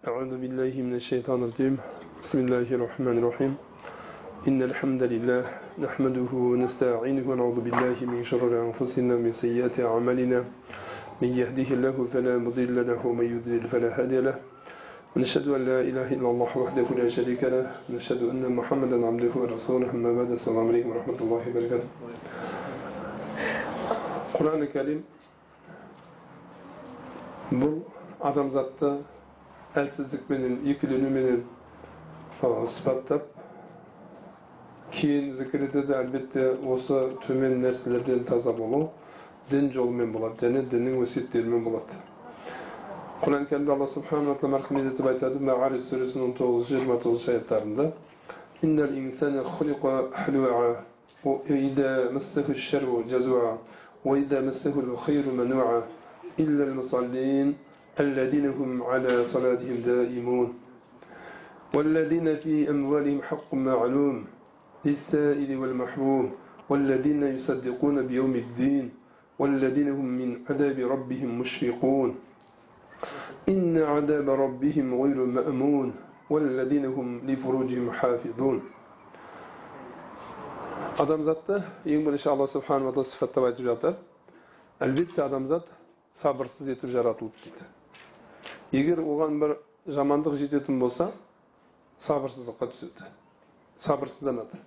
أعوذ بالله من الشيطان الرجيم. بسم الله الرحمن الرحيم. إن الحمد لله نحمده ونستعينه ونعوذ بالله من شرر أنفسنا ومن سيئات أعمالنا. من يهده الله فلا مضل له ومن يضلل فلا هادي له. ونشهد أن لا إله إلا الله وحده لا شريك له. ونشهد أن محمدا عبده ورسوله. أما بعد السلام عليكم ورحمة الله وبركاته. Kur'an-ı Kerim أدم ذاته әлсіздік менен екілену менен сипаттап кейін зікір етеді әлбетте осы төмен нәрселерден таза болу дін жолымен болады және діннің өсиеттерімен болады құран кәрімде алла субханала тағала марқұм етіп айтады маарис сүресінің он тоғыз жиырма тоғызыншы аяттарында innal insana khuliqa halu'a وإذا مسه الشر جزوعا وإذا مسه الخير منوعا إلا المصلين الذين هم على صلاتهم دائمون والذين في أموالهم حق معلوم للسائل والمحروم والذين يصدقون بيوم الدين والذين هم من عذاب ربهم مشفقون إن عذاب ربهم غير مأمون والذين هم لفروجهم حافظون адамзатты ең бірінші алла субханала тағала сипаттап айтып жатыр әлбетте адамзат сабырсыз етіп жаратылды дейді Егер оған бір жамандық жететін болса сабырсыздыққа түседі. Сабырсызданады.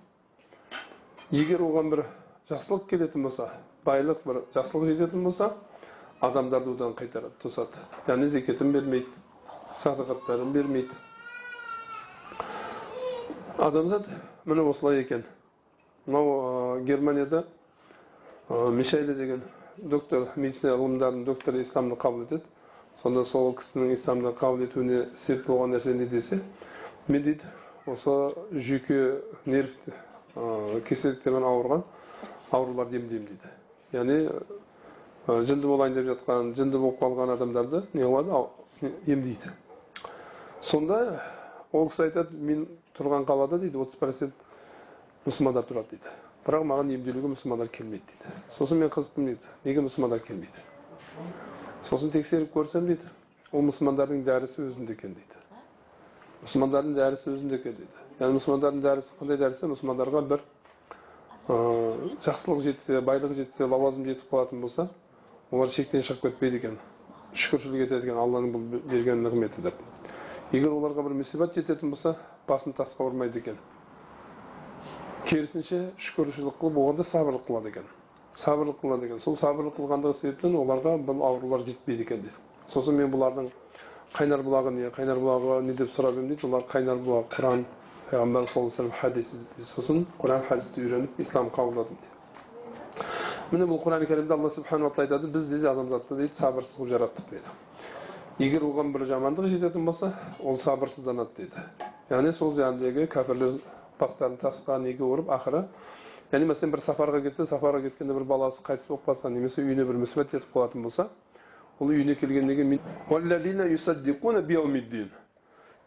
Егер оған бір жақсылық келетін болса байлық бір жақсылық жететін болса адамдарды одан қайтарады тосады. Яғни зекетін бермейді садақаттарын бермейді. Адамзат міне осылай екен. Мынау германияда мишайле деген доктор медицина ғылымдарының докторы исламды қабыл етеді. Сонда сол кісінің исламды қабыл етуіне себеп болған нәрсе не десе мен дейді осы жүйке нерв кеселіктермен ауырған ауруларды емдеймін дейді. Яғни жынды болайын деп жатқан жынды болып қалған адамдарды не қылады? Емдейді. Сонда ол кісі айтады мен тұрған қалада дейді отыз процент мұсылмандар тұрады дейді. Бірақ маған емделуге мұсылмандар келмейді дейді. Сосын мен қызықтым дейді неге мұсылмандар келмейді? Сосын тексеріп көрсем дейді. Ол мұсылмандардың дәрісі өзінде екен дейді. Мұсылмандардың дәрісі өзінде екен дейді. Яғни мұсылмандардың дәрісі қандай дәрісі? Мұсылмандарға бір жақсылық жетсе байлық жетсе лауазым жетіп қалатын болса олар шектен шығып кетпейді екен. Шүкіршілік етеді екен алланың бұл берген нығметі деп. Егер оларға бір мүсибат жететін болса басын тасқа ұрмайды екен. Керісінше шүкіршілік қылып оған сабырлық қылады екен. Сабырлық қылады екен сол сабырлық қылғандығы себептен оларға бұл аурулар жетпейді екен дейді сосын мен бұлардың қайнар бұлағы не? Қайнар бұлағы не? деп сұрап едім дейді олар қайнар бұлағы құран пайғамбар саллаллаху алейhi хадисі дейді сосын құран хадисті үйреніп ислам қабылдадым дейді міне бұл құран кәрімде алла субханала тағала айтады біз дейді адамзатты дейді сабырсыз қылып жараттық дейді. Егер оған бір жамандық жететін болса ол сабырсызданады дейді. Яғни сол жаңағыдегі кәпірлер бастарын тасқа неге ұрып ақыры яғни мәселен бір сапарға кетсе сапарға кеткенде бір баласы қайтыс болып қалса немесе үйіне бір мүсібет жетіп қалатын болса ол үйіне келгеннен кейін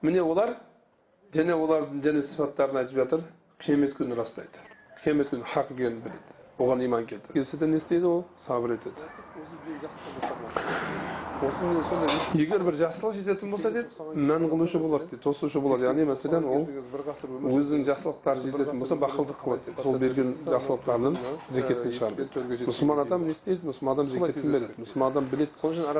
міне олар және олардың және сипаттарын айтып жатыр қиямет күнін растайды. Қиямет күні хақ екенін біледі. Оған иман келтіреді. Келсе не істейді ол? Сабыр етеді. Егер бір жақсылық жететін болса дейді мән қылушы болады дейді тосушы болады яғни мәселен ол өзінің жақсылықтары жететін болса бақылдық қылады сол берген жақсылықтарының зекетін шығарады мұсылман адам не істейді мұсылман адам зекетін береді мұсылман адам біледі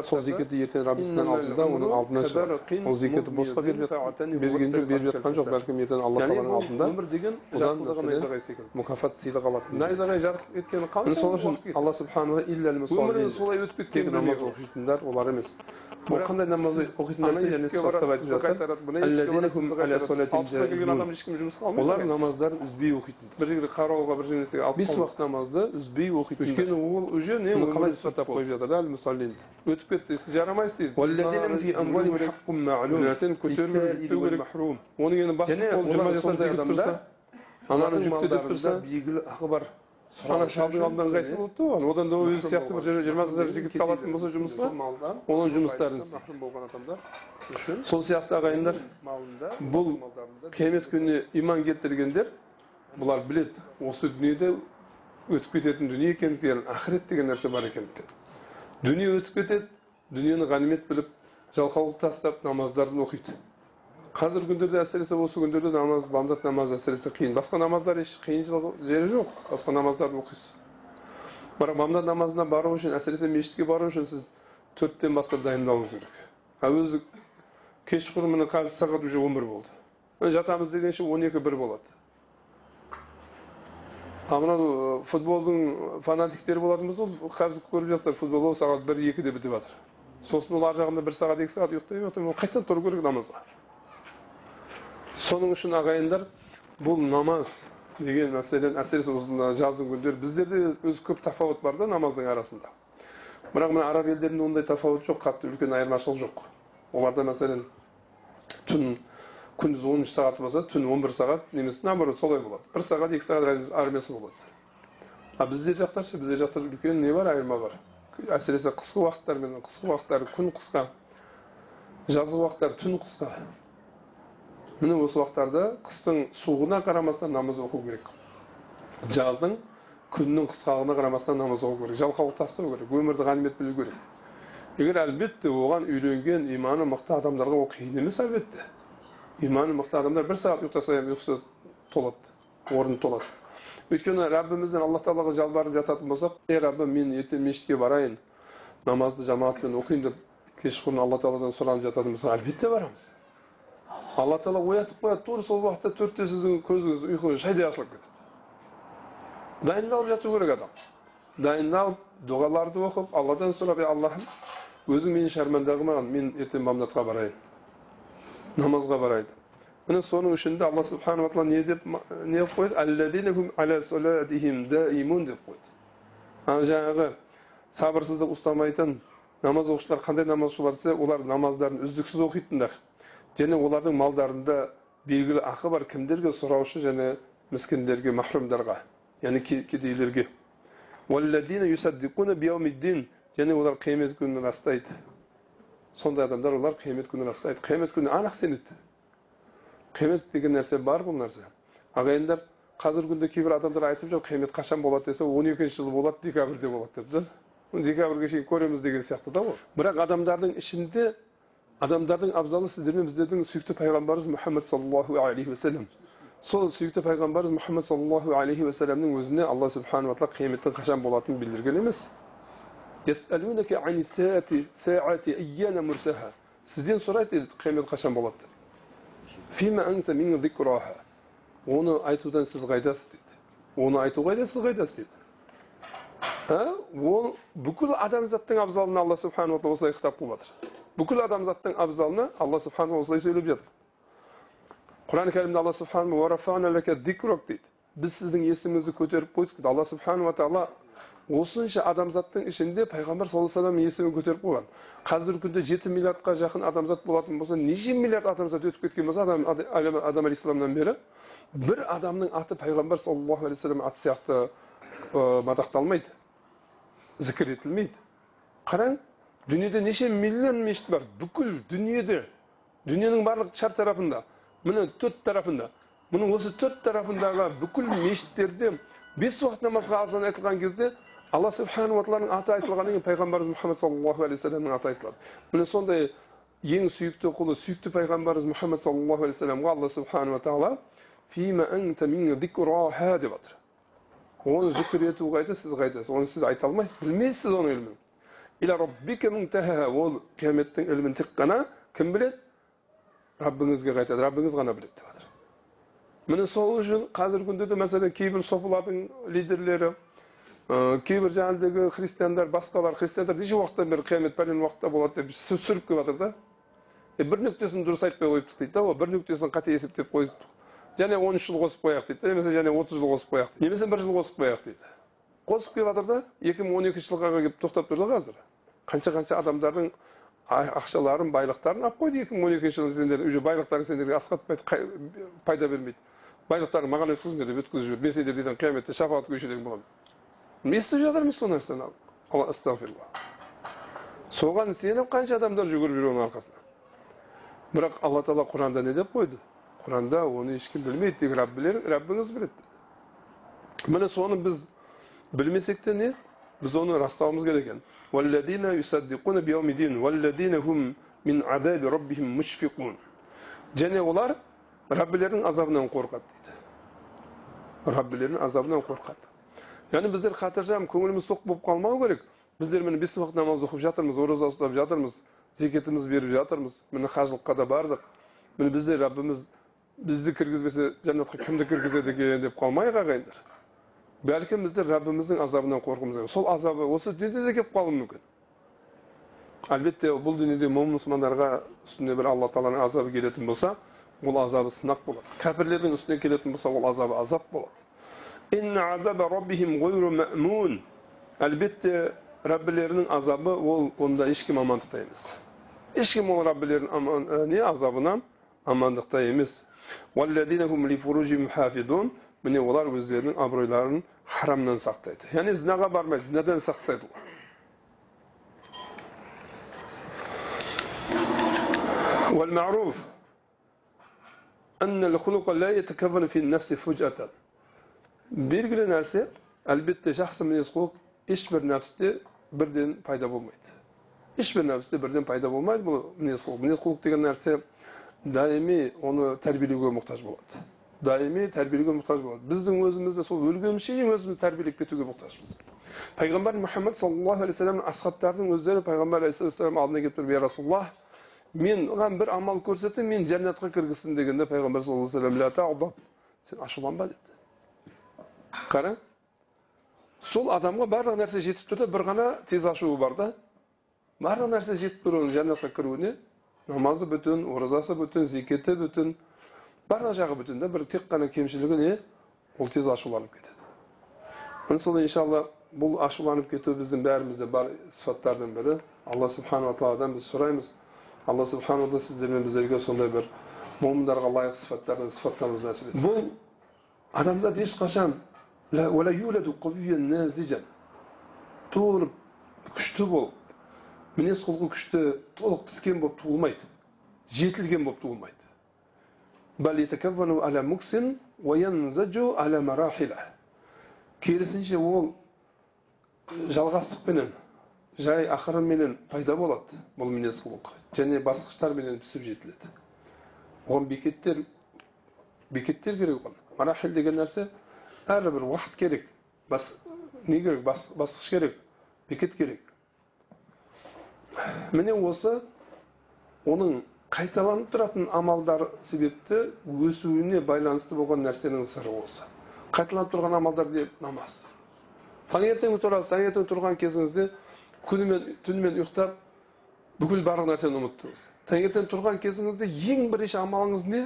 сол зекетті ертең раббысының алдында оның алдына шығады ол зекетті босқа беріп берген жоқ беріп жатқан жоқ бәлкім ертең алла тағаланың алдында мұкафат сыйлық алады найзағай жарық еткені қалай сол үшін алла субханала өмірі солай өтіп кеткен намаз оқитындар олар емес бұл қандай намаз оқитындарына және сипаттап айтып жатыр олар намаздарын үзбей оқитын бір жерге қарауға бір нәрсеге алып бес уақыт намазды үзбей оқитын өйткені ол уже не қалай сипаттап қойып жатыр мұсаллин өтіп кетті сіз жарамайсыз дейді нәрсені керек оның енді басты қол жиырма жасар жігіт тұрса ананы жүкті деп тұрса белгілі ақы бар ана шалдың ыңғайсыз болады да одан да өзі сияқты бір жиырма жасар жігітті алатын болса жұмысқа оның жұмыстарын істейді болған адамдар үшін сол сияқты ағайындар бұл қиямет күніне иман келтіргендер бұлар біледі осы дүниеде өтіп кететін дүние екендігін ақырет деген нәрсе бар екендігін дүние өтіп кетеді дүниені ғанимет біліп жалқаулықты тастап намаздарын оқиды қазіргі күндерде әсіресе осы күндерде намаз бамдат намазы әсіресе қиын. Басқа намаздар еш қиын жері жоқ. Басқа намаздарды оқисыз. Бірақ бамдат намазына бару үшін әсіресе мешітке бару үшін сіз төрттен бастап дайындалуыңыз керек. Ал өзі кешқұрым міне қазір сағат уже он бір болды. Жатамыз дегенше он екі бір болады. А мынау футболдың фанатиктері болатын болса ол қазір көріп жатсыздар футбол ол сағат бір екіде бітіп жатыр сосын ол ар жағында бір сағат екі сағат ұйықтай ол қайтадан тұру керек намазға. Соның үшін ағайындар бұл намаз деген мәселен әсіресе осы жаздың күндері біздерде өзі көп тафауат бар да намаздың арасында бірақ мына араб елдерінде ондай тафауат жоқ қатты үлкен айырмашылық жоқ оларда мәселен түн күндіз он үш сағат болса түн он бір сағат немесе наоборот солай болады бір сағат екі сағат разница болады а біздер жақта ше біздер жақта үлкен не бар айырма бар әсіресе қысқы уақыттар мен қысқы уақыттар күн қысқа жазғы уақыттар түн қысқа міне осы уақыттарда қыстың суығына қарамастан намаз оқу керек. Жаздың күннің қысқалығына қарамастан намаз оқу керек. Жалқаулық тастау керек өмірді ғанимет білу керек. Егер әлбетте оған үйренген иманы мықты адамдарға ол қиын емес әлбетте. Иманы мықты адамдар бір сағат ұйықтаса ұйқысы толады орны толады. Өйткені раббімізден алла тағалаға жалбарып жататын болсақ ей раббым мен ертең мешітке барайын намазды жамаатпен оқиын деп кешқұрым алла тағаладан сұранып жататын болсақ әлбетте барамыз. Алла тағала оятып қояды. Тура сол уақытта төртте сіздің көзіңіз ұйқыңыз шайдай ашылып кетеді. Дайындалып жату керек адам. Дайындалып дұғаларды оқып алладан сұрап ей аллахым өзің мені шәрмәнда қылмаған мен ертең бамдатқа барайын намазға барайын міне соның үшін де алла субханала тағала не деп не қойды деп қойды жаңағы сабырсыздық ұстамайтын намаз оқушылар қандай намаз оқушылар десе олар намаздарын үздіксіз оқитындар. Және олардың малдарында белгілі ақы бар кімдерге сұраушы және міскіндерге махрумдарға яғни кедейлерге және олар қиямет күнін растайды сондай адамдар олар қиямет күнін растайды қиямет күні анық сенеді қиямет деген нәрсе бар бұл нәрсе ағайындар қазіргі күнде кейбір адамдар айтып жүр қиямет қашан болады десе он екінші жылы болады декабрьде болады деп да декабрьге шейін көреміз деген сияқты да ол бірақ адамдардың ішінде адамдардың абзалы сіздер мен біздердің сүйікті пайғамбарымыз мұхаммад саллаллаху алейхи уассалам сол сүйікті пайғамбарымыз мұхаммад саллаллаху алейхи уассаламның өзіне алла субханала тағала қияметтің қашан болатынын білдірген емес сізден сұрайды дейді қиямет қашан болады оны айтудан сіз қайдасыз дейді оны айту қайда сіз қайдасыз дейді ол бүкіл адамзаттың абзалына алла субханала тағала осылай хитап қылып жатыр бүкіл адамзаттың абзалына алла субханала осылай сөйлеп жатыр. Құран кәрімде алла субхана дейді. Біз сіздің есіміңізді көтеріп қойдық дейді. Алла субханала тағала осынша адамзаттың ішінде пайғамбар саллаллаху алейhi есімін көтеріп қойған. Қазіргі күнде жеті миллиардқа жақын адамзат болатын болса неше миллиард адамзат өтіп кеткен болса адам, адам, алейхисаламнан бері бір адамның аты пайғамбар саллаллаху алейхи вассалам аты сияқты ә, мадақталмайды. Зікір етілмейді. Қараң дүниеде неше миллион мешіт бар. Бүкіл дүниеде. Дүниенің барлық шар тарапында. Міне төрт тарапында. Мұның осы төрт тарапындағы бүкіл мешіттерде бес уақыт намазға азан айтылған кезде алла субханала тағаланың аты айтылғаннан кейін пайғамбарымыз мұхаммад саллаллаху алейхи вассаламның аты айтылады. Міне сондай ең сүйікті құлы сүйікті пайғамбарымыз мұхаммад саллаллаху алейхи вассаламға алла субханала тағала деп жатыр оны зікір ету қайда сіз қайдасыз? Оны сіз айта алмайсыз білмейсіз оның ілімін. Ол қияметтің ілімін тек қана кім біледі? Раббыңызге қайтады раббыңыз ғана біледі деп жатыр міне сол үшін қазіргі күнде де мәселен кейбір сопылардың лидерлері ә, кейбір жаңағыдегі христиандар басқалар христиандар неше уақыттан бері қиямет пәлен уақытта болады деп сүріп келіп жатыр да? Бір нүктесін дұрыс айтпай қойыптық дейді да ол бір нүктесін қате есептеп қойып және он үш жыл қосып қояйық дейді. Немесе және отыз жыл қосып қояйық немесе бір жыл қосып қояйық дейді. Қосып келіп жатыр да екі мың он екінші жылға келіп тоқтап тұр да қазір. Қанша қанша адамдардың ақшаларын байлықтарын алып қойды. Екі мың он екінші жылы сендер уже байлықтарың сендерге асқатпайды пайда бермейді. Байлықтарың маған өткізіңдер деп өткізіп жіберді. Мен сендерден қияметте шапағат көшеден боламын. Не істеп жатырмыз сол нәрсені астағфирулла соған сеніп қанша адамдар жүгіріп жүр оның арқасында бірақ алла тағала құранда не деп қойды? Құранда оны ешкім білмейді тек раббыңыз біледі міне соны біз білмесек те не біз оны растауымыз керек екен. Және олар Раббилердің азабынан қорқады дейді. Раббилердің азабынан қорқады. Яғни біздер қатыржам көңіліміз тоқ болып қалмау керек. Біздер міне бес уақыт намаз оқып жатырмыз, ораза ұстап жатырмыз, зекетіміз беріп жатырмыз. Міне қажылыққа да бардық. Міне бізде Раббымыз бізді кіргізбесе жәннатқа кімді кіргізеді екен деп қалмайық ағайындар бәлкім біздер раббымыздың азабынан қорқуымыз керек сол азабы осы дүниеде де келіп қалуы мүмкін әлбетте бұл дүниеде момын мұсылмандарға үстіне бір алла тағаланың азабы келетін болса ол азабы сынақ болады кәпірлердің үстіне келетін болса ол азабы азап болады әлбетте раббілерінің азабы ол онда ешкім амандықта емес ешкім ол раббілердің не азабынан amandlıktayız. وَالَّذ۪ينَ هُمْ لِفُرُجِمْ حَافِظُونَ Mine onlar özlerinin abroylarının haramdan saklaydı. Yani zinaga barmaydı, zinadan saklaydılar. والمعروف أن الخلق لا يتكون في النفس فجأة. Belgili narsa elbette şahsı miyiz kuluk hiçbir nefste birden payda bulmaydı. Hiçbir nefste birden payda bulmaydı bu miyiz kuluk. Miyiz kuluk degen narsa даими оны тәрбиелеуге мұқтаж болады даими тәрбиелеуге мұқтаж болады біздің өзімізді сол өлгенімізше шейін өзімізді тәрбиелеп кетуге мұқтажбыз пайғамбар мұхаммад саллаллаху алейхи вассаламның асхабтарының өздері пайғамбар алейхисалам алдына келіп тұрып я расулаллах мен маған бір амал көрсетті мен жәннатқа кіргізсін дегенде пайғамбар саллаллаху алейхи вассалам сен ашуланба деді қара сол адамға барлық нәрсе жетіп тұр да бір ғана тез ашуы бар да барлық нәрсе жетіп тұр оның жәннатқа кіруіне намазы бүтін оразасы бүтін зекеті бүтін барлық жағы бүтін да бір тек қана кемшілігі не? Ол тез ашуланып кетеді. Міне сол иншалла бұл ашуланып кету біздің бәрімізде бар сыфаттардың бірі. Алла субханала тағаладан біз сұраймыз. Алла субханала тағала сіздер мен біздерге сондай бір момындарға лайық сыфаттардан сыфаттануымызды нәсіп етсін. Бұл адамзат ешқашан туырып күшті болып мінез құлқы күшті толық піскен болып туылмайды. Жетілген болып туылмайды. Керісінше ол жалғастықпенен жай ақырыменен пайда болады бұл мінез құлық. Және басқыштарменен пісіп жетіледі. Оған бекеттер бекеттер керек оған. Марахил деген нәрсе әрбір уақыт керек. Бас не керек? Бас, басқыш керек. Бекет керек. Міне осы оның қайталанып тұратын амалдар себепті өсуіне байланысты болған нәрсенің сыры осы. Қайталанып тұрған амалдар не намаз. Таңертең тұрасыз таңертең тұрған кезіңізде күнімен түнімен ұйықтап бүкіл барлық нәрсені ұмыттыңыз. Таңертең тұрған кезіңізде ең бірінші амалыңыз не?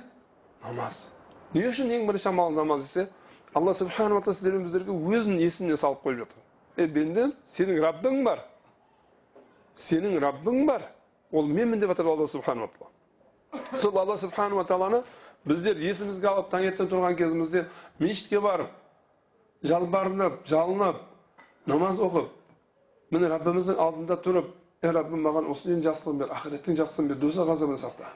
Намаз. Не үшін ең бірінші амалыңыз намаз десе алла субханала тағала сіздер мен біздерге өзінің есіне салып қойып жатыр. Е бендем сенің раббың бар. Сенің раббың бар ол менмін деп жатыр алла субханала тағала сол алла субханала тағаланы біздер есімізге алып таңертең тұрған кезімізде мешітке барып жалбарынып жалынып намаз оқып міне раббымыздың алдында тұрып е раббым маған осы жақсылығын бер ақыреттің жақсылығын бер дозақ азабынан сақта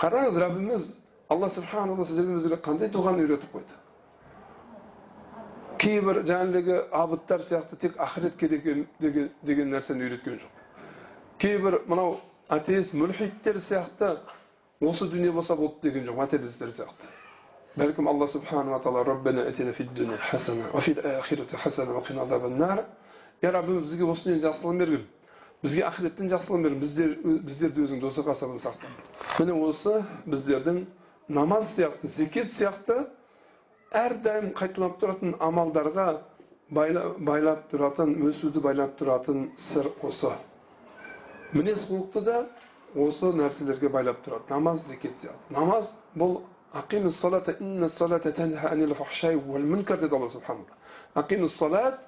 қараңыз раббымыз алла субханала сіздерге бізге қандай дұғаны үйретіп қойды кейбір жаңағыдегі абыттар сияқты тек ақыретке деген, деген, деген нәрсені үйреткен жоқ кейбір мынау атеист мүлхидтер сияқты осы дүние болса болды деген жоқ материалисттер сияқты. Бәлкім алла субханала тағала раббана атина фид дуния хасана ва фил ахирати хасана ва қина нар я раббым бізге осы дүниенің жақсылығын бергін бізге ақыреттің жақсылығын бергін біздер біздерді өзің дозақ азабынан сақта міне осы біздердің намаз сияқты зекет сияқты әрдайым қайталанып тұратын амалдарға байлап тұратын өсуді байлап тұратын сыр осы. Мінез құлықты да осы нәрселерге байлап тұрады. Намаз зекет сияқты намаз бұл деді алла субхана салат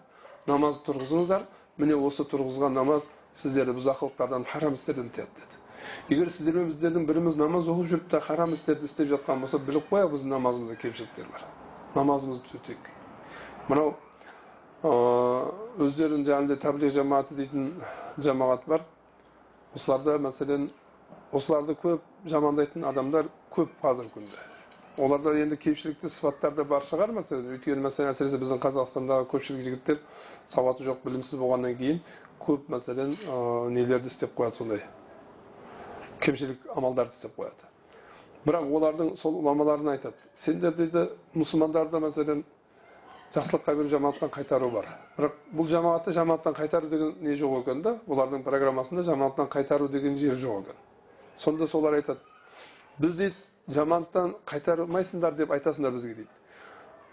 намаз тұрғызыңыздар. Міне осы тұрғызған намаз сіздерді бұзақылықтардан харам істерден тыяды деді. Егер сіздер мен біздердің біріміз намаз оқып жүріп та харам істерді істеп жатқан болса біліп қояйық біздің намазымызда кемшіліктер бар. Намазымызды түзетейік. Мынау өздерін жаңағыдай таблиғ жамааты дейтін жамағат бар. Осыларда мәселен осыларды көп жамандайтын адамдар көп қазіргі күнде оларда енді кемшілікті сыфаттар да бар шығар мәселен өйткені мәселен әсіресе біздің қазақстандағы көпшілік жігіттер сауаты жоқ білімсіз болғаннан кейін көп мәселен ә, нелерді істеп қояды сондай кемшілік амалдарды істеп қояды бірақ олардың сол ғұламаларына айтады сендер дейді мұсылмандарды мәселен жақсылыққа беру жамааттан қайтару бар. Бірақ бұл жамаатты жамааттан қайтару деген не жоқ екен да? Олардың программасында жамааттан қайтару деген жер жоқ екен. Сонда солар айтады біз дейді жамандықтан қайтармайсыңдар деп айтасыңдар бізге дейді.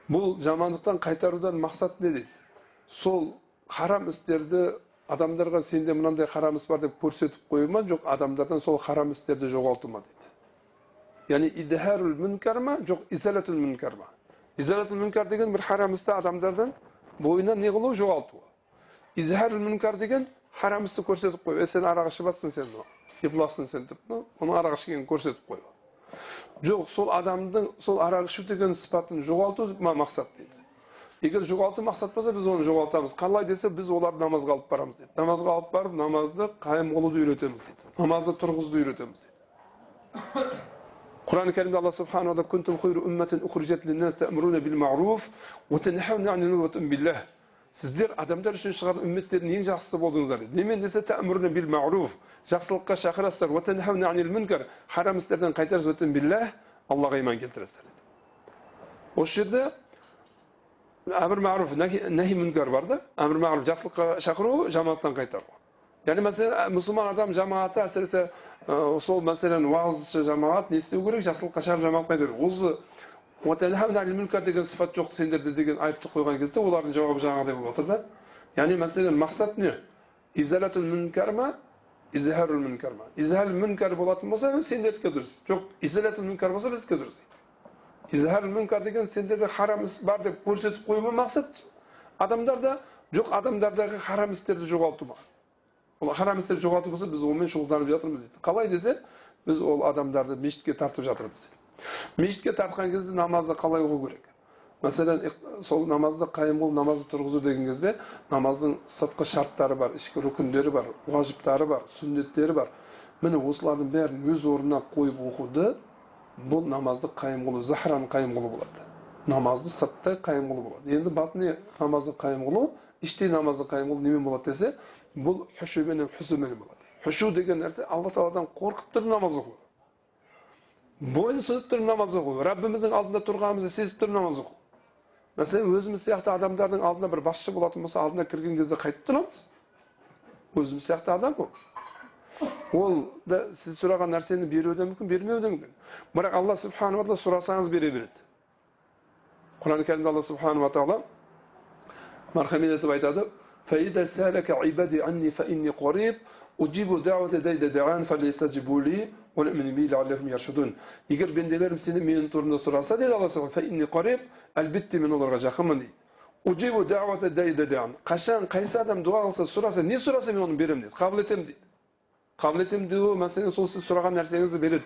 Бұл жамандықтан қайтарудан мақсат не дейді? Сол харам істерді адамдарға сенде мынандай харам іс бар деп көрсетіп қою ма? Жоқ адамдардан сол харам істерді жоғалту ма дейді. Яғни идхарул мүнкар ма? Жоқ изалатул мүнкар ма? Изалатул мүнкар деген бір харам істі адамдардан бойынан не қылу жоғалту изхарул мүнкар деген харам істі көрсетіп қою е сен арақ ішіп жатсың сен ибыласың сен деп оның арақ ішкенін көрсетіп қою жоқ сол адамдың сол арақ ішу деген сипатын жоғалту мақсат дейді егер жоғалту мақсат болса біз оны жоғалтамыз қалай десе біз оларды намазға алып барамыз дейді намазға алып барып намазды қайым қылуды үйретеміз дейді намазды тұрғызуды үйретеміз дейді құран кәрімде алла субханала күнтум сіздер адамдар үшін шығарған үмметтердің ең жақсысы болдыңыздар немен десе жақсылыққа шақырасыздар харам істерден қайтарасыздар аллаға иман келтіресіздер осы жерде әмір маруф нәхи мүнкар бар да әмір маруф жақсылыққа шақыру жамааттан қайтару яғни мәселен мұсылман адам жамааты әсіресе сол мәселен уағызшы жамаат не істеу керек жақсылыққа шақырып жамаат қайтару осы мүнкар деген сипат жоқ сендерде деген айыпты қойған кезде олардың жауабы жаңағыдай болып отыр да яғни мәселен мақсат не изалатул мүнкар ма изхарул мүнкар ма изхарул мүнкар болатын болса сендердікі дұрыс жоқ изалатул мүнкар болса біздікі дұрыс изхарул мүнкар деген сендерде харам іс бар деп көрсетіп қою ма мақсат адамдарда жоқ адамдардағы харам істерді жоғалту ма харам істерді жоғалту болса біз онымен шұғылданып жатырмыз дейді. Қалай десе біз ол адамдарды мешітке тартып жатырмыз мешітке тартқан кезде намазды қалай оқу керек? Мәселен сол намазды қайым қылып намазды тұрғызу деген кезде намаздың сыртқы шарттары бар ішкі рүкіндері бар уажиптары бар сүннеттері бар. Міне осылардың бәрін өз орнына қойып оқуды бұл намазды қайым қылу захран қайым қылу болады. Намазды сырттай қайым қылу болады. Енді батыни намазды қайым қылу іштей намазды қайым қылу немен болады десе бұл хүшуменен хүзуменен болады. Хүшу деген нәрсе алла тағаладан қорқып тұрып намаз оқу бойынсынып тұрып намаз оқу раббіміздің алдында тұрғанымызды сезіп тұрып намаз оқу мәселен өзіміз сияқты адамдардың алдына бір басшы болатын болса алдына кірген кезде қайтып тұрамыз. Өзіміз сияқты адам ол ол да сіз сұраған нәрсені беруі де мүмкін бермеуі де мүмкін. Бірақ алла субханала тағала сұрасаңыз бере береді. Құран кәрімде алла субханала тағала мархамет етіп айтады. Егер бенделерім сені менің турымда сұраса дейді алла әлбетте мен оларға жақынмын дейді қашан қайсы адам дуа қылса сұраса не сұраса мен оны беремін дейді қабыл етемін дейді қабыл етемін деуі мәселен сол сіз сұраған нәрсеңізді береді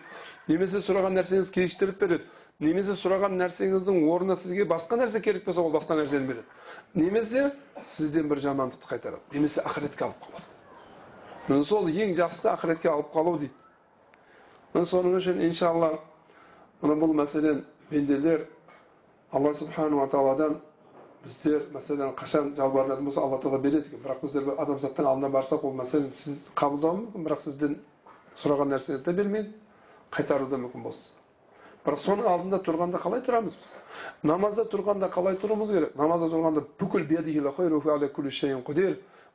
немесе сұраған нәрсеңізді кешіктіріп береді немесе сұраған нәрсеңіздің орнына сізге басқа нәрсе керек болса ол басқа нәрсені береді. Немесе сізден бір жамандықты қайтарады. Немесе ақыретке алып қалады. Міне сол ең жақсысы ақыретке алып қалу дейді. Міне соның үшін иншалла мына бұл мәселен пенделер алла субханала тағаладан біздер мәселен қашан жалбарынатын болса алла тағала береді екен. Бірақ біздер адамзаттың алдына барсақ ол мәселен сіз қабылдауы мүмкін. Бірақ сізден сұраған нәрсеңізді де бермейді. Қайтаруы да мүмкін болса бірақ соның алдында тұрғанда қалай тұрамыз біз? Намазда тұрғанда қалай тұруымыз керек? Намазда тұрғанда бүкіл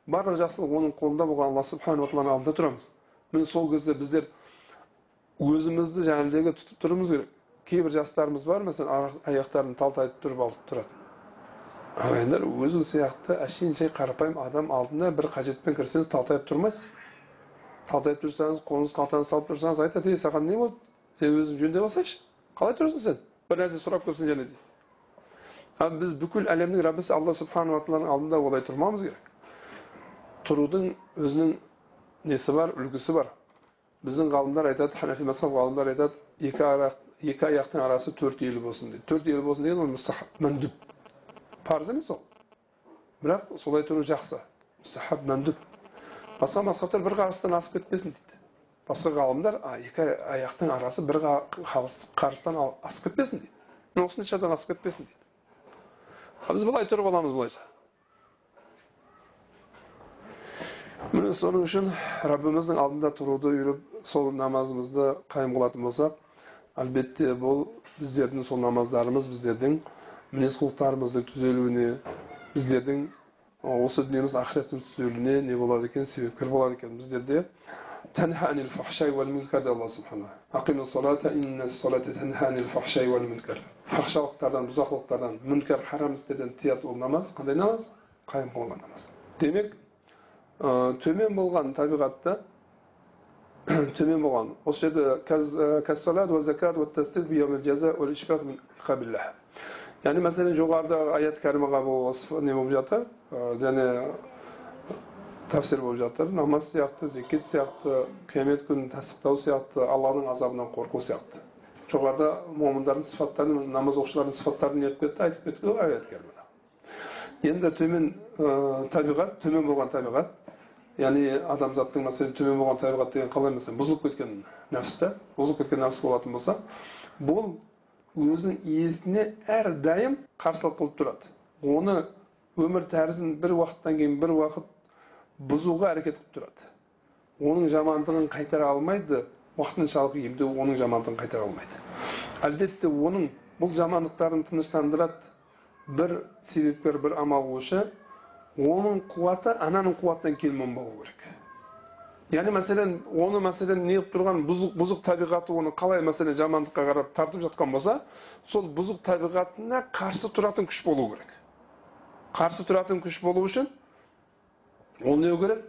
барлық жақсылық оның қолында болған алла субханала тағаланың алдында тұрамыз. Міне сол кезде біздер өзімізді жаңағыдегі тұтып тұруымыз керек. Кейбір жастарымыз бар мәселен аяқтарын талтайтып тұрып алып тұрады. Ағайындар өзің сияқты әшейінше қарапайым адам алдына бір қажетпен кірсеңіз талтайып тұрмайсыз. Талтайып тұрсаңыз қолыңыз қалтаңызға салып тұрсаңыз айтады ей саған не болды? Сен өзің жөндеп алсайшы. Қалай тұрсың сен? Бір нәрсе сұрап келіпсің және дейді ал біз бүкіл әлемнің раббысы алла субханала тағаланың алдында олай тұрмауымыз керек. Тұрудың өзінің несі бар үлгісі бар. Біздің ғалымдар айтады ханафи мазхаб ғалымдар айтады екі аяқ екі аяқтың арасы төрт елі болсын дейді. Төрт елі болсын деген ол мұстахаб мәндүб парыз емес ол. Бірақ солай тұру жақсы. Мұстахаб мәндүб басқа мазхабтар бір қарыстан асып кетпесін дейді. Басқа ғалымдар екі аяқтың арасы бір қарыстан асып кетпесін дейді. Осыншадан асып кетпесін дейді біз былай тұрып аламыз былайша. Міне соның үшін раббиміздің алдында тұруды үйреп сол намазымызды қайым қылатын болсақ әлбетте бұл біздердің сол намаздарымыз біздердің мінез құлықтарымыздың түзелуіне біздердің осы дүниеміз ақыретіміз түзелуіне не болады екен себепкер болады екен. Біздерде تنهى عن الفحشاء والمنكر de Allah subhanahu wa ta'ala. Akimin salata inne salate tenhâ anil fahşey vel münker. Fahşalıklardan, buzaklıklardan, münker, haram isteden tiyat ol namaz. Төмен болған табиғатта төмен болған осы жерде кассалат уа закат уа тасдид би ямил жаза уа ишфақ мин қабиллах мәселен жоғарыда аят кәримаға не болып жатыр және тәпсір болып жатыр намаз сияқты зекет сияқты қиямет күнін тасдиқтау сияқты алланың азабынан қорқу сияқты жоғарыда момындардың сыфаттарын намаз оқушылардың сыфаттарын не кетті айтып кетті ғой аят енді төмен табиғат төмен болған табиғат яғни адамзаттың мәселен төмен болған табиғат деген қалай мәселен бұзылып кеткен нәпс та бұзылып кеткен нәпс болатын болса бұл өзінің иесіне әрдайым қарсылық қылып тұрады оны өмір тәрізін бір уақыттан кейін бір уақыт бұзуға әрекет қылып тұрады. Оның жамандығын қайтара алмайды уақытыншалық емдеу оның жамандығын қайтара алмайды. Әлбетте оның бұл жамандықтарын тыныштандырады. бір себепкер бір амал қылушы оның қуаты ананың қуатынан кем болмау керек. Яғни мәселен оны мәселен не қылып тұрған бұзық, бұзық табиғаты оны қалай мәселен жамандыққа қарап тартып жатқан болса сол бұзық табиғатына қарсы тұратын күш болу керек. Қарсы тұратын күш болу үшін ол не керек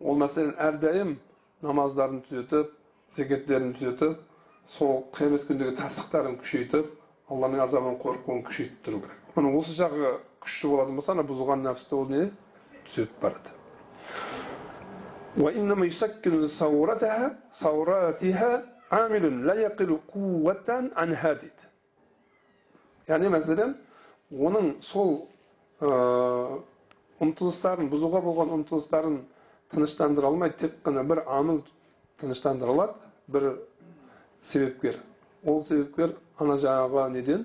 ол мәселен әрдайым намаздарын түзетіп зекеттерін түзетіп сол қиямет күндегі тасдиқтарын күшейтіп алланың азабынан қорқуын күшейтіп тұру керек міне осы жағы күшті болатын болса ана бұзылған нәпсті ол не түзетіп барады яғни мәселен оның сол ұмтылыстарын бұзуға болған ұмтылыстарын тыныштандыра алмайды тек қана бір амыл тыныштандыра алады бір себепкер ол себепкер ана жаңағы неден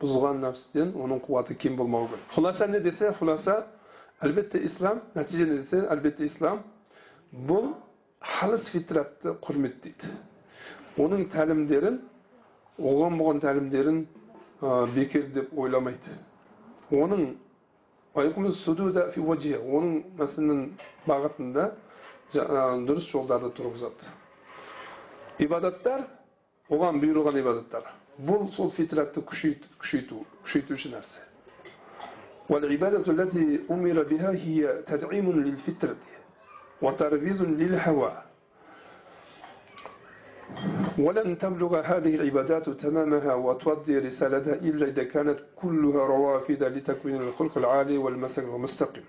бұзылған нәпсіден оның қуаты кем болмау керек хұласа не десе хұласа әлбетте ислам нәтиже не десе әлбетте ислам бұл халыс фитратты құрметтейді оның тәлімдерін оған болған тәлімдерін бекер деп ойламайды оның ويقوم السدود في وجهه ون مثلا باغتن دا دروس شغل دارد تروك زاد. إبادت دار وغان بيروغان إبادت دار بول صوت فترات كشيت كشيتو كشيتو شنرس. والعبادة التي أمر بها هي تدعيم للفترة وترويز للحوار ولن تبلغ هذه العبادات تمامها وتؤدي رسالتها إلا إذا كانت كلها روافد لتكوين الخلق العالي والمسلك المستقيم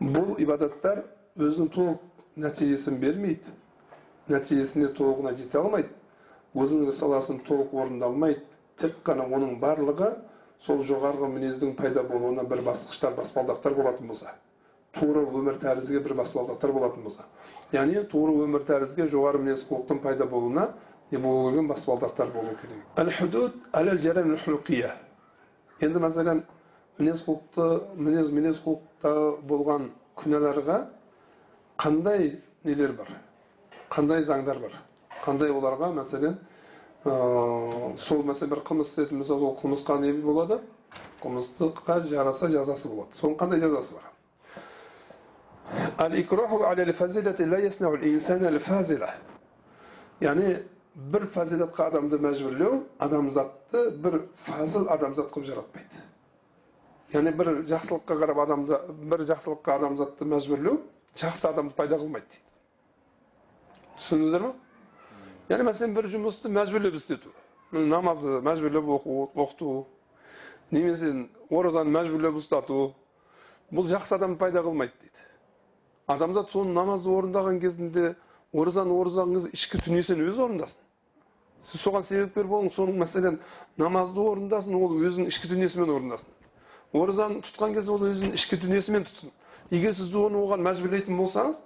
бұл ибадаттар өзінің толық нәтижесін бермейді нәтижесіне толығына жете алмайды өзінің рисаласын толық орындалмайды тек қана оның барлығы сол жоғарғы мінездің пайда болуына бір басқыштар баспалдақтар болатын болса тура өмір тәрізге бір баспалдақтар болатын болса. Яғни тура өмір тәрізге жоғары мінез құлықтың пайда болуына не болу керек. Баспалдақтар болу керек енді мәселен мінез құлықты мінез мінез құлықта болған күнәларға қандай нелер бар? Қандай заңдар бар? Қандай оларға мәселен ә, сол мәселен бір қылмыс істетін болса ол қылмысқа не болады қылмыстыққа жараса жазасы болады. Соның қандай жазасы бар? الإكراه على الفازلة لا يصنع الإنسان الفازلة яғни бір фазилатқа адамды мәжбүрлеу адамзатты бір фазыл адамзат қылып жаратпайды яғни бір жақсылыққа қарап адамды бір жақсылыққа адамзатты мәжбүрлеу жақсы адамды пайда қылмайды дейді түсіндіңіздер ма яғни мәселен бір жұмысты мәжбүрлеп істету намазды мәжбүрлеп оқыту немесе оразаны мәжбүрлеп ұстату бұл жақсы адамды пайда қылмайды дейді адамзат соны намазды орындаған кезінде оразаны орындаған ішкі дүниесін өзі орындасын. Сіз соған себепкер болыңыз соның мәселен намазды орындасын ол өзінің ішкі дүниесімен орындасын. Оразаны тұтқан кезде ол өзінің ішкі дүниесімен тұтсын. Егер сіз оны оған мәжбүрлейтін болсаңыз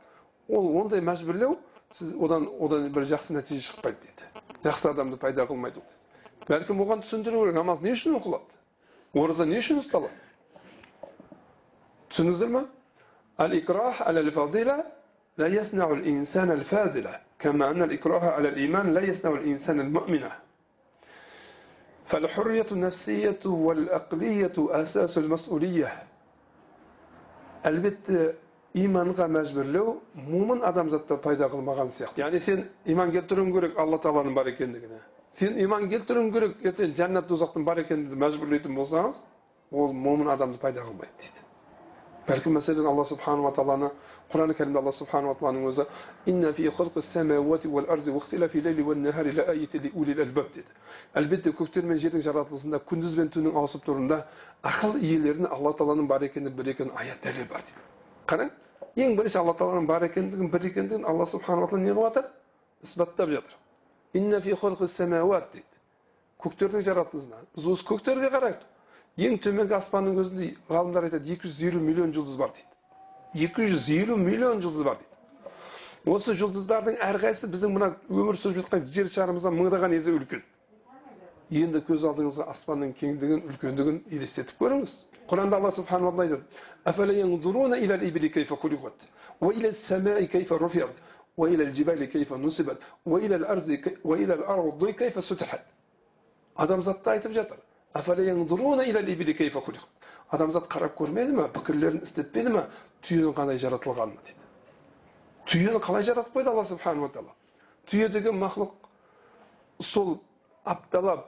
ол ондай мәжбүрлеу сіз одан одан бір жақсы нәтиже шықпайды дейді. Жақсы адамды пайда қылмайды ол дейді. Бәлкім оған түсіндіру керек намаз не үшін оқылады? Ораза не үшін ұсталады? Түсіндіңіздер ма الإكراه على الفضيلة لا يصنع الإنسان الفاضلة كما أن الإكراه على الإيمان لا يصنع الإنسان المؤمنة فالحرية النفسية والأقلية أساس المسؤولية әлбетте иманға мәжбүрлеу момын адамзатта пайда қылмаған сияқты яғни сен иман келтіруің керек алла тағаланың бар екендігіне сен иман келтіруің керек ертең жәннат тозақтың бар екенін мәжбүрлейтін болсаңыз ол момын адамды пайда қылмайды дейді бәлкім мәселен алла субханала тағаланы құран кәрімде алла субханала тағаланың өзі инна фи деді әлбетте көктер мен жердің жаратылысында күндіз бен түннің ауысып тұруында ақыл иелеріне алла тағаланың бар екенін бір екенін аят дәлел бар дейді қараң ең бірінші алла тағаланың бар екендігін бір екендігін алла субханала тағала не қылып жатыр исбаттап жатыр инна фи дейді көктердің жаратылысына біз осы көктерге қарайық ең төменгі аспанның өзінде ғалымдар айтады 250 миллион жұлдыз бар дейді. 250 миллион жұлдыз бар дейді. Осы жұлдыздардың әрқайсысы біздің мына өмір сүріп жатқан жер шарымыздан мыңдаған есе үлкен. Енді көз алдыңызға аспанның кеңдігін үлкендігін елестетіп көріңіз. Құранда алла субханала айтады айтып жатыр адамзат қарап көрмеді ма пікірлерін істетпеді ма түйенің қандай жаратылғанын дейді. Түйені қалай жаратып қойды алла субханала тағала? Түйе деген мақлұқ сол апталап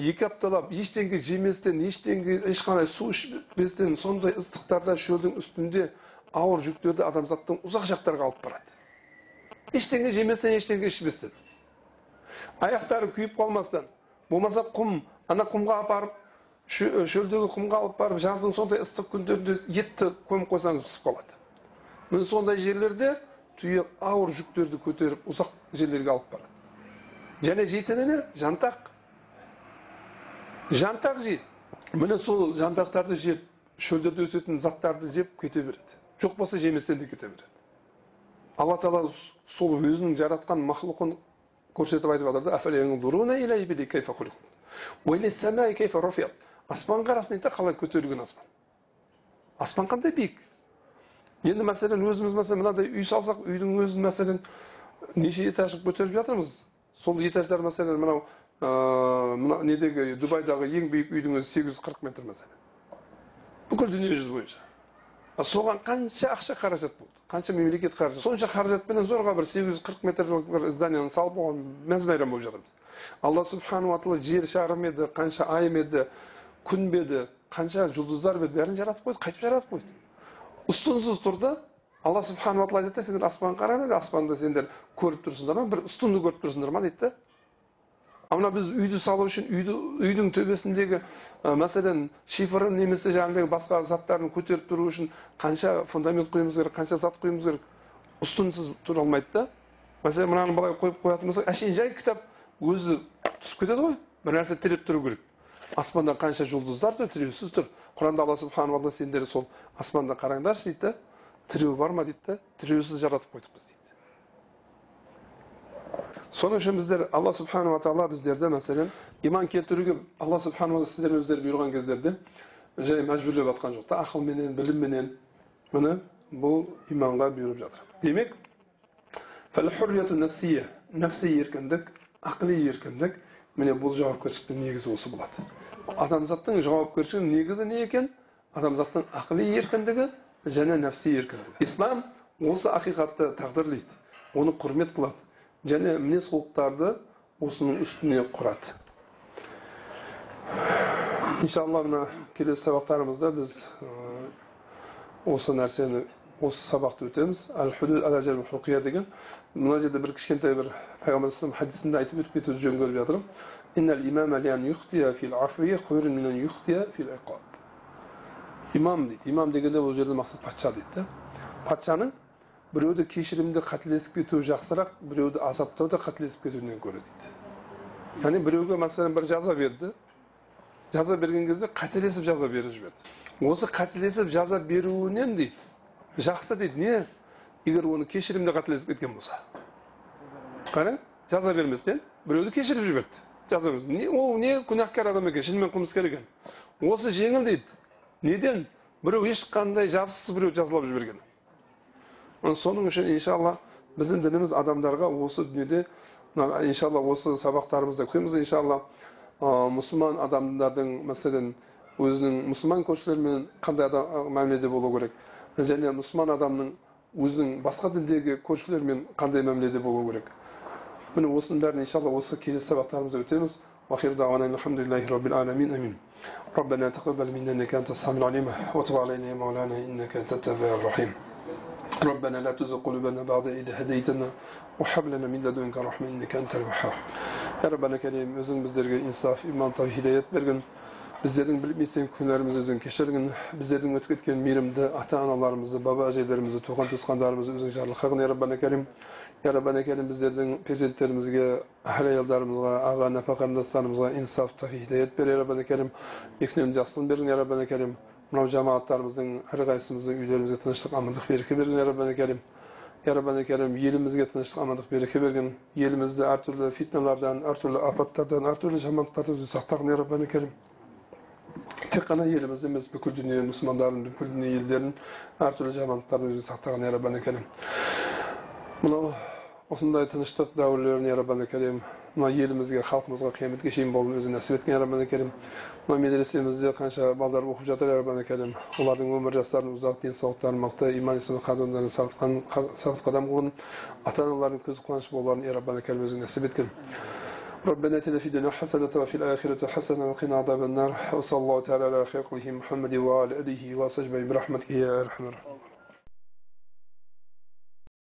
екі апталап ештеңе жеместен ештеңе ешқандай су ішпестен сондай ыстықтарда шөлдің үстінде ауыр жүктерді адамзаттың ұзақ жақтарға алып барады. Ештеңе жеместен ештеңе ішпестен. Аяқтары күйіп қалмастан болмаса құм ана құмға апарып шөлдегі құмға алып барып жаздың сондай ыстық күндерінде етті көміп қойсаңыз пісіп қалады. Міне сондай жерлерде түйе ауыр жүктерді көтеріп ұзақ жерлерге алып барады. Және жейтіні не? Жантақ. Жантақ жейді міне сол жантақтарды жеп шөлдерде өсетін заттарды жеп кете береді. Жоқ болса жеместен де кете береді. Алла тағала сол өзінің жаратқан көрсетіп айтып жатыр да аспан қарасын дейді қалай көтерілген аспан аспан қандай биік енді мәселен өзіміз мәселен мынадай үй салсақ үйдің өзін мәселен неше этаж көтеріп жатырмыз сол этаждар мәселен мынау мына недегі дубайдағы ең биік үйдің өзі сегіз жүз қырық метр мәселен бүкіл дүние жүзі бойынша соған қанша ақша қаражат болды? қанша мемлекет қаржы сонша қаражатпенен зорға бір сегіз жүз қырық метрлік бір зданияны салып оған мәз мейрам болып жатырмыз. Алла субханала тағала жер шарым еді қанша айым еді күн бе еді қанша жұлдыздар еді бәрін жаратып қойды қайтып жаратып қойды. Ұстынсыз тұрды алла субханала тағала айтады да сендер аспанға қараңдар аспанды сендер көріп тұрсыңдар ма? бір ұстынды көріп тұрсыңдар ма дейді да мына біз үйді салу үшін үйді үйдің төбесіндегі ә, мәселен шифрын немесе жаңағыдай басқа заттарын көтеріп тұру үшін қанша фундамент құюымыз керек қанша зат құюымыз керек ұстынсыз тұра алмайды да мәселен мынаны былай қойып қоятын болсақ әшейін жай кітап өзі түсіп кетеді ғой бір нәрсе тіреп тұру керек аспанда қанша жұлдыздар тұр тіреусіз тұр құранда алла субханала сендер сол аспанда қараңдаршы дейді да тіреу бар ма дейді да тіреусіз жаратып қойдық біз дейді соның үшін біздер алла субханала тағала біздерді мәселен иман келтіруге алла субханала сіздер өздері бұйырған кездерде жай мәжбүрлеп жатқан жоқ та ақылменен білімменен міне бұл иманға бұйырып жатыр демек нәпси еркіндік ақли еркіндік міне бұл жауапкершіліктің негізі осы болады адамзаттың жауапкершілігінің негізі не екен адамзаттың ақли еркіндігі және нәпси еркіндігі ислам осы ақиқатты тағдырлайды оны құрмет қылады және мінез құлықтарды осының үстіне құрады. Иншалла мына келесі сабақтарымызда біз осы нәрсені осы сабақты өтеміз. Деген мына жерде бір кішкентай бір пайғамбар хадисінде айтып өтіп кетуді жөн көріп жатырмын. Имам дейді имам дегенде бұл жерде мақсат патша дейді да патшаның біреуді кешірімде қателесіп кетуі жақсырақ біреуді азаптауда қателесіп кетуінен гөрі дейді яғни біреуге мәселен бір жаза берді жаза берген кезде қателесіп жаза беріп жіберді осы қателесіп жаза беруінен дейді жақсы дейді не егер оны кешірімде қателесіп кеткен болса қара жаза берместен біреуді кешіріп жіберді жаза не ол не күнәһкар адам екен шынымен қылмыскер екен осы жеңіл дейді неден бирөө ешқандай жазықсыз біреу жазалап жіберген соның үшін иншалла біздің дініміз адамдарға осы дүниеде иншалла осы сабақтарымызда көреміз иншалла мұсылман адамдардың мәселен өзінің мұсылман көршілерімен қандай мәміледе болу керек және мұсылман адамның өзінің басқа діндегі көршілерімен қандай мәміледе болу керек міне осының бәрін иншалла осы келесі сабақтарымызда өтеміз واخر دعوانا الحمد لله رب العالمين امين ربنا تقبل منا انك انت السميع العليم وتب علينا يا مولانا انك انت التواب الرحيم ربنا لا تزغ قلوبنا بعد إذ هديتنا وهب لنا من لدنك رحمة إنك أنت الوهاب يا ربنا كريم өзің біздерге инсаф иман тау хидаят берген біздердің білместен күнәларымызды өзің кешіргін біздердің өтіп кеткен мейірімді ата аналарымызды баба әжелерімізді туған туысқандарымызды өзің жарылқағын я раббана кәрим я раббана кәрим біздердің перзенттерімізге әр аялдарымызға аға нәпа қарындастарымызға инсаф тағи хидаят бер я раббана кәрим екеуінің жақсылығын бергін я раббана кәрим мынау жамағаттарымыздың әрқайсымыздың үйлерімізге тыныштық амандық береке берген я раббана кәрим я раббана кәрім елімізге тыныштық амандық береке берген елімізді әртүрлі фитналардан әртүрлі апаттардан әртүрлі жамандықтардан сақтағын я раббана кәрим тек қана елімізді емес бүкіл дүние мұсылмандарын бүкіл дүние елдерін әртүрлі жамандықтардан өзі сақтаған я раббана кәрім мынау осындай тыныштық дәуірлерін я раббана кәрим мына елімізге халқымызға қияметке шейін болуын өзі нәсіп еткен я раббана кәрим мына медреsemizде қанша балдар оқып жатыр я раббана кәрим олардың өмір жастарын ұзақ денсаулықтарын мықты иман ислам қадамдарын сағат қадам қылғын ата аналардың көз қуанышы болуларын я раббана кәрим өзі нәсіп еткен ربنا اتنا في الدنيا حسنة وفي الآخرة حسنة وقنا عذاب النار وصلى الله تعالى على خير محمد وعلى آله وصحبه برحمتك يا أرحم الراحمين